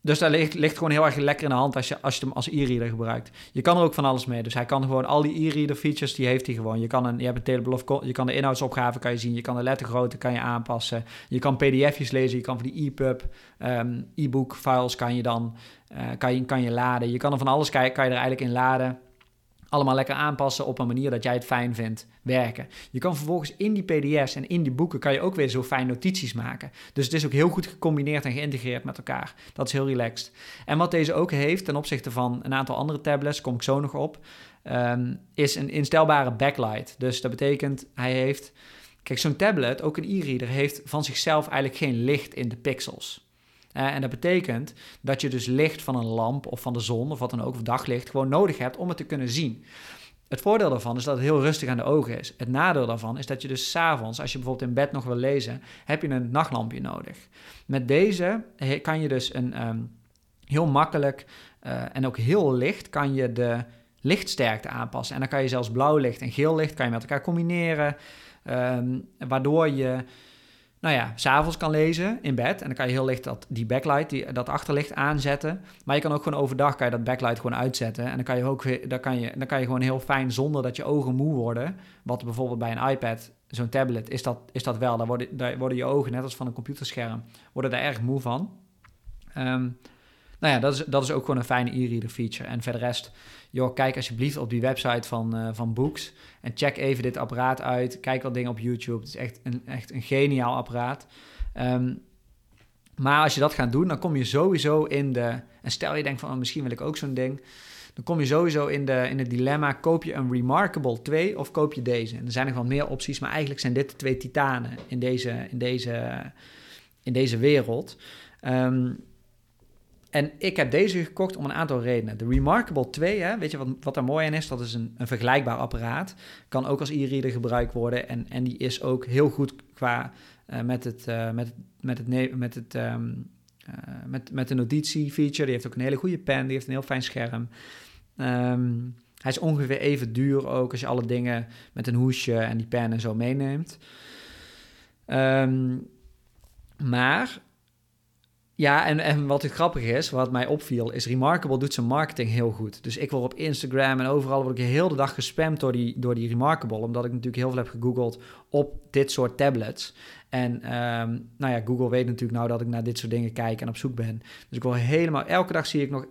dus daar ligt, gewoon heel erg lekker in de hand als je, als je hem als e-reader gebruikt. Je kan er ook van alles mee. Dus hij kan gewoon al die e-reader features, die heeft hij gewoon. Je kan een, je hebt een table of, je kan de inhoudsopgave kan je zien. Je kan de lettergrootte kan je aanpassen. Je kan pdf'jes lezen. Je kan voor die EPUB, um, e-book files kan je dan, uh, kan je, kan je laden. Je kan er van alles, kan je er eigenlijk in laden allemaal lekker aanpassen op een manier dat jij het fijn vindt werken. Je kan vervolgens in die PDF's en in die boeken kan je ook weer zo fijn notities maken. Dus het is ook heel goed gecombineerd en geïntegreerd met elkaar. Dat is heel relaxed. En wat deze ook heeft ten opzichte van een aantal andere tablets, kom ik zo nog op, um, is een instelbare backlight. Dus dat betekent hij heeft, kijk zo'n tablet, ook een e-reader, heeft van zichzelf eigenlijk geen licht in de pixels. Uh, en dat betekent dat je dus licht van een lamp of van de zon of wat dan ook, of daglicht, gewoon nodig hebt om het te kunnen zien. Het voordeel daarvan is dat het heel rustig aan de ogen is. Het nadeel daarvan is dat je dus s'avonds, als je bijvoorbeeld in bed nog wil lezen, heb je een nachtlampje nodig. Met deze kan je dus een um, heel makkelijk uh, en ook heel licht kan je de lichtsterkte aanpassen. En dan kan je zelfs blauw licht en geel licht kan je met elkaar combineren, um, waardoor je nou ja, s'avonds kan lezen in bed. En dan kan je heel licht dat, die backlight, die, dat achterlicht aanzetten. Maar je kan ook gewoon overdag kan je dat backlight gewoon uitzetten. En dan kan je ook dan kan je, dan kan je gewoon heel fijn zonder dat je ogen moe worden. Wat bijvoorbeeld bij een iPad, zo'n tablet, is dat, is dat wel. Daar worden, daar worden je ogen, net als van een computerscherm, worden daar erg moe van. Um, nou ja, dat is, dat is ook gewoon een fijne e-reader feature. En verder rest, joh, kijk alsjeblieft op die website van, uh, van Books. En check even dit apparaat uit. Kijk wat dingen op YouTube. Het is echt een, echt een geniaal apparaat. Um, maar als je dat gaat doen, dan kom je sowieso in de... En stel je denkt van, oh, misschien wil ik ook zo'n ding dan kom je sowieso in, de, in het dilemma: koop je een Remarkable 2 of koop je deze? En er zijn nog wel meer opties, maar eigenlijk zijn dit de twee titanen in deze, in deze, in deze wereld. Ehm, en ik heb deze gekocht om een aantal redenen. De Remarkable 2, hè, weet je wat, wat er mooi aan is? Dat is een, een vergelijkbaar apparaat. Kan ook als e-reader gebruikt worden. En, en die is ook heel goed qua uh, met het, uh, met, met het, um, uh, met, met de notitie-feature. Die heeft ook een hele goede pen. Die heeft een heel fijn scherm. Um, hij is ongeveer even duur ook als je alle dingen met een hoesje en die pen en zo meeneemt. Um, maar ja, en, en wat het grappig is, wat mij opviel, is Remarkable doet zijn marketing heel goed. Dus ik word op Instagram en overal word ik de hele dag gespamd door die, door die Remarkable, omdat ik natuurlijk heel veel heb gegoogeld op dit soort tablets. En um, nou ja, Google weet natuurlijk nou dat ik naar dit soort dingen kijk en op zoek ben. Dus ik word helemaal, elke dag zie ik nog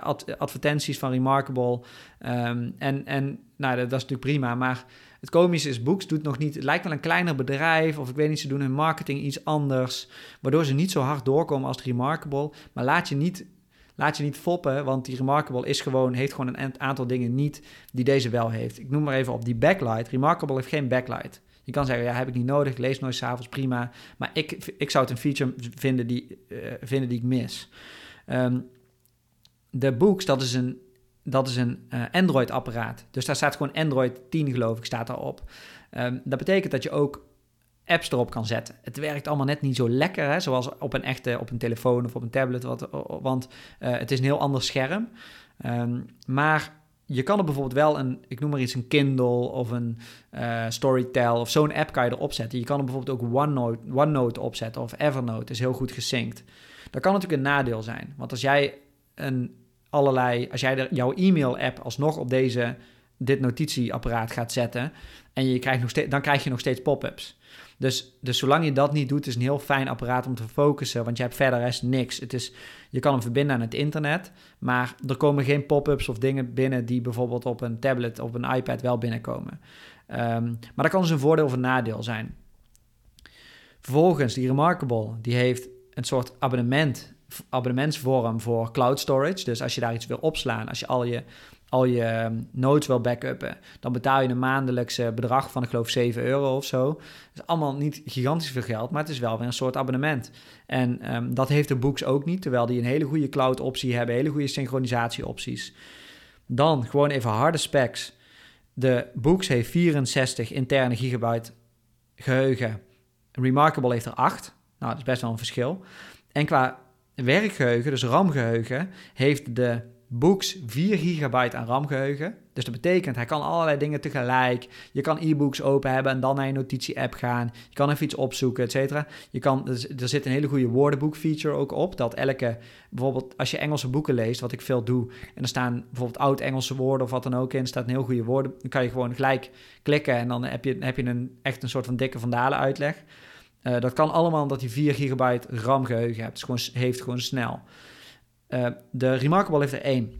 ad, advertenties van Remarkable. Um, en en nou, dat is natuurlijk prima, maar het komische is, Books doet nog niet... Het lijkt wel een kleiner bedrijf of ik weet niet, ze doen hun marketing iets anders... waardoor ze niet zo hard doorkomen als Remarkable. Maar laat je niet, laat je niet foppen, want die Remarkable is gewoon, heeft gewoon een aantal dingen niet die deze wel heeft. Ik noem maar even op die backlight. Remarkable heeft geen backlight. Je kan zeggen, ja, heb ik niet nodig, lees nooit s'avonds, prima. Maar ik, ik zou het een feature vinden die, uh, vinden die ik mis. Um, de Books, dat is een dat is een uh, Android-apparaat. Dus daar staat gewoon Android 10, geloof ik, staat daarop. Um, dat betekent dat je ook apps erop kan zetten. Het werkt allemaal net niet zo lekker, hè, zoals op een echte, op een telefoon of op een tablet, wat, want uh, het is een heel ander scherm. Um, maar je kan er bijvoorbeeld wel een, ik noem maar iets, een Kindle of een uh, Storytel of zo'n app kan je erop zetten. Je kan er bijvoorbeeld ook OneNote, OneNote opzetten of Evernote, is heel goed gesynct. Dat kan natuurlijk een nadeel zijn, want als jij een allerlei, als jij jouw e-mail-app alsnog op deze, dit notitieapparaat gaat zetten, en je krijgt nog steeds, dan krijg je nog steeds pop-ups. Dus, dus zolang je dat niet doet, is een heel fijn apparaat om te focussen, want je hebt verder rest niks. Het is, je kan hem verbinden aan het internet, maar er komen geen pop-ups of dingen binnen die bijvoorbeeld op een tablet of een iPad wel binnenkomen. Um, maar dat kan dus een voordeel of een nadeel zijn. Vervolgens, die Remarkable, die heeft een soort abonnement abonnementsvorm voor cloud storage. Dus als je daar iets wil opslaan, als je al je, al je ehm, nodes wil backuppen, dan betaal je een maandelijkse bedrag van, ik geloof, 7 euro of zo. Dat is allemaal niet gigantisch veel geld, maar het is wel weer een soort abonnement. En um, dat heeft de Books ook niet, terwijl die een hele goede cloud optie hebben, hele goede synchronisatie opties. Dan gewoon even harde specs. De Books heeft 64 interne gigabyte geheugen. Remarkable heeft er 8. Nou, dat is best wel een verschil. En qua werkgeheugen, dus RAM-geheugen, heeft de Books 4 gigabyte aan RAM-geheugen. Dus dat betekent, hij kan allerlei dingen tegelijk. Je kan e-books open hebben en dan naar je notitie-app gaan. Je kan even iets opzoeken, et cetera. Je kan, er zit een hele goede woordenboek-feature ook op. Dat elke, bijvoorbeeld als je Engelse boeken leest, wat ik veel doe... en er staan bijvoorbeeld oud-Engelse woorden of wat dan ook in... staat een heel goede woorden, dan kan je gewoon gelijk klikken... en dan heb je, heb je een, echt een soort van dikke vandalen uitleg... Uh, dat kan allemaal omdat hij 4 gigabyte RAM geheugen hebt. Dus gewoon, heeft gewoon snel. Uh, de Remarkable heeft er één.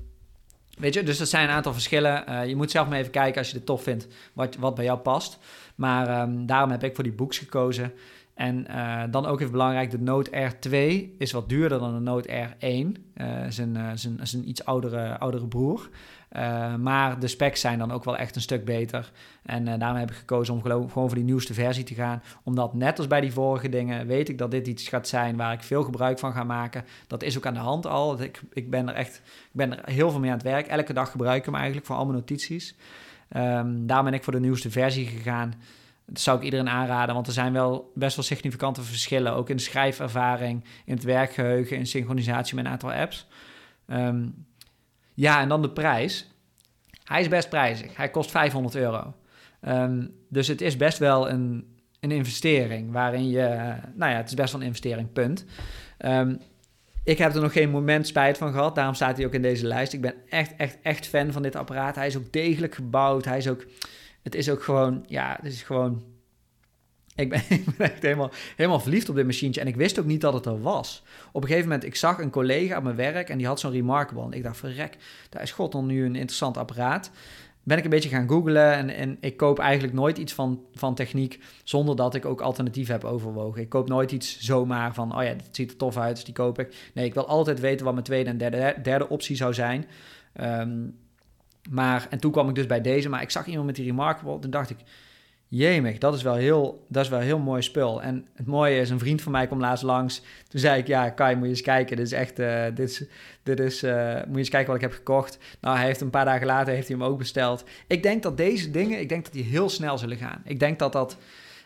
Weet je, dus dat zijn een aantal verschillen. Uh, je moet zelf maar even kijken als je het tof vindt, wat, wat bij jou past. Maar um, daarom heb ik voor die books gekozen. En dan ook even belangrijk, de Note R2 is wat duurder dan de Note R1. zijn, zijn, zijn iets oudere, oudere broer. Uh, maar de specs zijn dan ook wel echt een stuk beter. En uh, daarom heb ik gekozen om gewoon voor die nieuwste versie te gaan. Omdat net als bij die vorige dingen weet ik dat dit iets gaat zijn waar ik veel gebruik van ga maken. Dat is ook aan de hand al. Ik, ik ben er echt ik ben er heel veel mee aan het werk. Elke dag gebruik ik hem eigenlijk voor al mijn notities. Um, daarom ben ik voor de nieuwste versie gegaan. Dat zou ik iedereen aanraden, want er zijn wel best wel significante verschillen. Ook in de schrijfervaring, in het werkgeheugen, in synchronisatie met een aantal apps. Um, ja, en dan de prijs. Hij is best prijzig. Hij kost 500 euro. Um, dus het is best wel een, een investering waarin je... Nou ja, het is best wel een investering, punt. Um, ik heb er nog geen moment spijt van gehad. Daarom staat hij ook in deze lijst. Ik ben echt, echt, echt fan van dit apparaat. Hij is ook degelijk gebouwd. Hij is ook... Het is ook gewoon... Ja, het is gewoon ik ben, echt helemaal, helemaal verliefd op dit machientje. En ik wist ook niet dat het er was. Op een gegeven moment, ik zag een collega op mijn werk en die had zo'n Remarkable. En ik dacht, verrek, daar is god dan nu een interessant apparaat. Ben ik een beetje gaan googlen en, en ik koop eigenlijk nooit iets van, van techniek zonder dat ik ook alternatief heb overwogen. Ik koop nooit iets zomaar van, oh ja, dit ziet er tof uit, dus die koop ik. Nee, ik wil altijd weten wat mijn tweede en derde, derde optie zou zijn. Um, Maar, en toen kwam ik dus bij deze, maar ik zag iemand met die Remarkable. Toen dacht ik, jemig, dat is wel heel, dat is wel heel mooi spul. En het mooie is, een vriend van mij kwam laatst langs. Toen zei ik, ja, Kai, moet je eens kijken. Dit is echt, uh, dit is, dit is uh, moet je eens kijken wat ik heb gekocht. Nou, hij heeft een paar dagen later, heeft hij hem ook besteld. Ik denk dat deze dingen, ik denk dat die heel snel zullen gaan. Ik denk dat dat...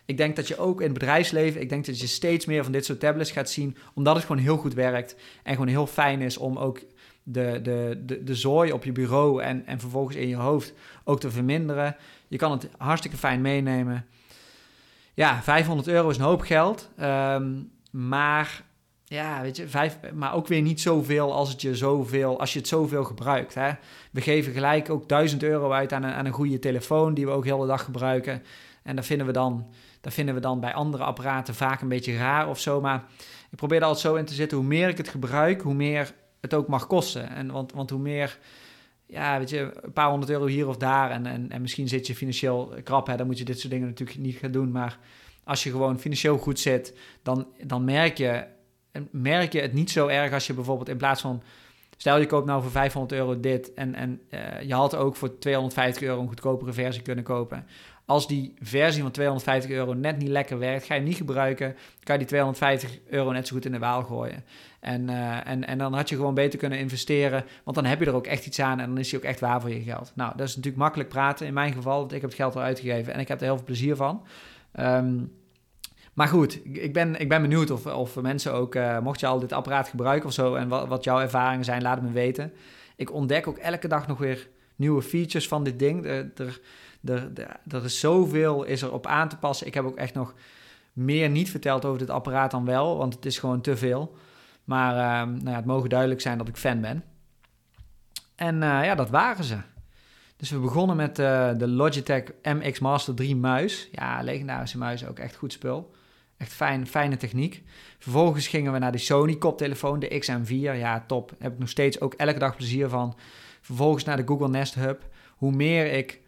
Ik denk dat je ook in het bedrijfsleven, ik denk dat je steeds meer van dit soort tablets gaat zien, omdat het gewoon heel goed werkt en gewoon heel fijn is om ook de, de, de, de zooi op je bureau en, en vervolgens in je hoofd ook te verminderen. Je kan het hartstikke fijn meenemen. Ja, 500 euro is een hoop geld. Ehm, maar ja, weet je, maar ook weer niet zoveel als, het je zoveel, als je het zoveel gebruikt. Hè? We geven gelijk ook 1000 euro uit aan een, aan een goede telefoon die we ook de hele dag gebruiken. En dat vinden we dan, dat vinden we dan bij andere apparaten vaak een beetje raar of zo. Maar ik probeer er altijd zo in te zitten. Hoe meer ik het gebruik, hoe meer het ook mag kosten. En want, want hoe meer, ja, weet je, een paar honderd euro hier of daar. En, en, en misschien zit je financieel krap, hè, dan moet je dit soort dingen natuurlijk niet gaan doen. Maar als je gewoon financieel goed zit, dan, dan merk, je, merk je het niet zo erg als je bijvoorbeeld in plaats van. Stel je koopt nou voor 500 euro dit en, en uh, je had ook voor 250 euro een goedkopere versie kunnen kopen. Als die versie van 250 euro net niet lekker werkt, ga je hem niet gebruiken, kan je die 250 euro net zo goed in de waal gooien. En, uh, en, en dan had je gewoon beter kunnen investeren, want dan heb je er ook echt iets aan en dan is hij ook echt waar voor je geld. Nou, dat is natuurlijk makkelijk praten in mijn geval, want ik heb het geld al uitgegeven en ik heb er heel veel plezier van. Um, maar goed, ik ben, ik ben benieuwd of, of mensen ook, uh, mocht je al dit apparaat gebruiken of zo en wat, wat jouw ervaringen zijn, laat het me weten. Ik ontdek ook elke dag nog weer nieuwe features van dit ding. Er, er, is zoveel is er op aan te passen. Ik heb ook echt nog meer niet verteld over dit apparaat dan wel, want het is gewoon te veel. Maar uh, nou ja, het mogen duidelijk zijn dat ik fan ben. En uh, ja, dat waren ze. Dus we begonnen met uh, de Logitech MX Master 3 muis. Ja, legendarische muis, ook echt goed spul. Echt fijn, fijne techniek. Vervolgens gingen we naar de Sony koptelefoon, de XM4. Ja, top. Daar heb ik nog steeds ook elke dag plezier van. Vervolgens naar de Google Nest Hub. Hoe meer ik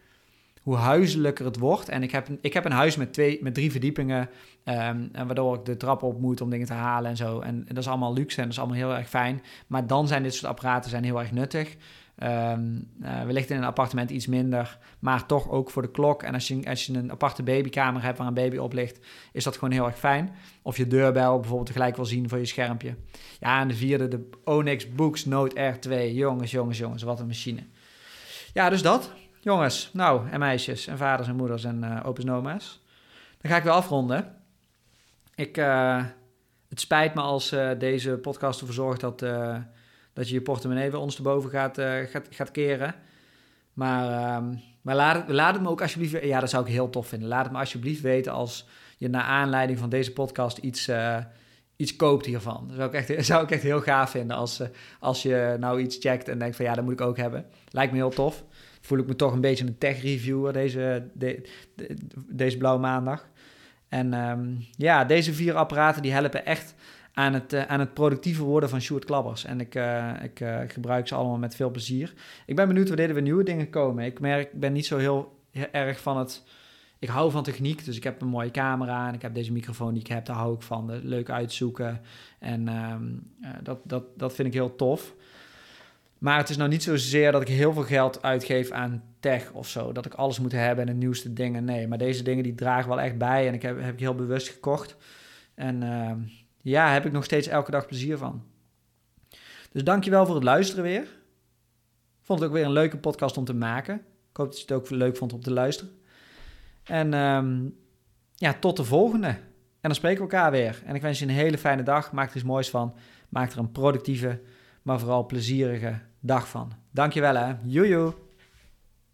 hoe huiselijker het wordt. En ik heb, ik heb een huis met, twee, met drie verdiepingen, um, en waardoor ik de trap op moet om dingen te halen en zo. En, dat is allemaal luxe en dat is allemaal heel erg fijn. Maar dan zijn dit soort apparaten zijn heel erg nuttig. Um, uh, wellicht in een appartement iets minder, maar toch ook voor de klok. En als je, als je een aparte babykamer hebt waar een baby op ligt, is dat gewoon heel erg fijn. Of je deurbel bijvoorbeeld tegelijk wil zien voor je schermpje. Ja, en de vierde, de Onyx Books Note R2. Jongens, jongens, jongens, wat een machine. Ja, dus dat. Jongens, nou, en meisjes, en vaders en moeders en uh, opa's en oma's. Dan ga ik weer afronden. Ik, uh, het spijt me als uh, deze podcast ervoor zorgt dat, dat je je portemonnee weer ons boven gaat, gaat, gaat keren. Maar, ehm, maar laat, het, laat het me ook alsjeblieft... Ja, dat zou ik heel tof vinden. Laat het me alsjeblieft weten als je naar aanleiding van deze podcast iets, iets koopt hiervan. Dat zou ik echt, zou ik echt heel gaaf vinden als, als je nou iets checkt en denkt van ja, dat moet ik ook hebben. Lijkt me heel tof voel ik me toch een beetje een tech-reviewer deze, deze blauwe maandag. En um, ja, deze vier apparaten die helpen echt aan het, uh, aan het productieve worden van Sjoerd Klappers. En ik, uh, ik, ik, gebruik ze allemaal met veel plezier. Ik ben benieuwd wanneer er nieuwe dingen komen. Ik merk, ik ben niet zo heel, erg van het... Ik hou van techniek, dus ik heb een mooie camera en ik heb deze microfoon die ik heb, daar hou ik van. Leuk uitzoeken en um, dat, dat, dat vind ik heel tof. Maar het is nou niet zozeer dat ik heel veel geld uitgeef aan tech of zo. Dat ik alles moet hebben en de nieuwste dingen. Nee, maar deze dingen die dragen wel echt bij. En ik heb, heb ik heel bewust gekocht. En uh, ja, heb ik nog steeds elke dag plezier van. Dus dankjewel voor het luisteren weer. Vond het ook weer een leuke podcast om te maken. Ik hoop dat je het ook leuk vond om te luisteren. En um, ja, tot de volgende. En dan spreken we elkaar weer. En ik wens je een hele fijne dag. Maak er iets moois van. Maak er een productieve, maar vooral plezierige dag van. Dankjewel hè. Joejoe.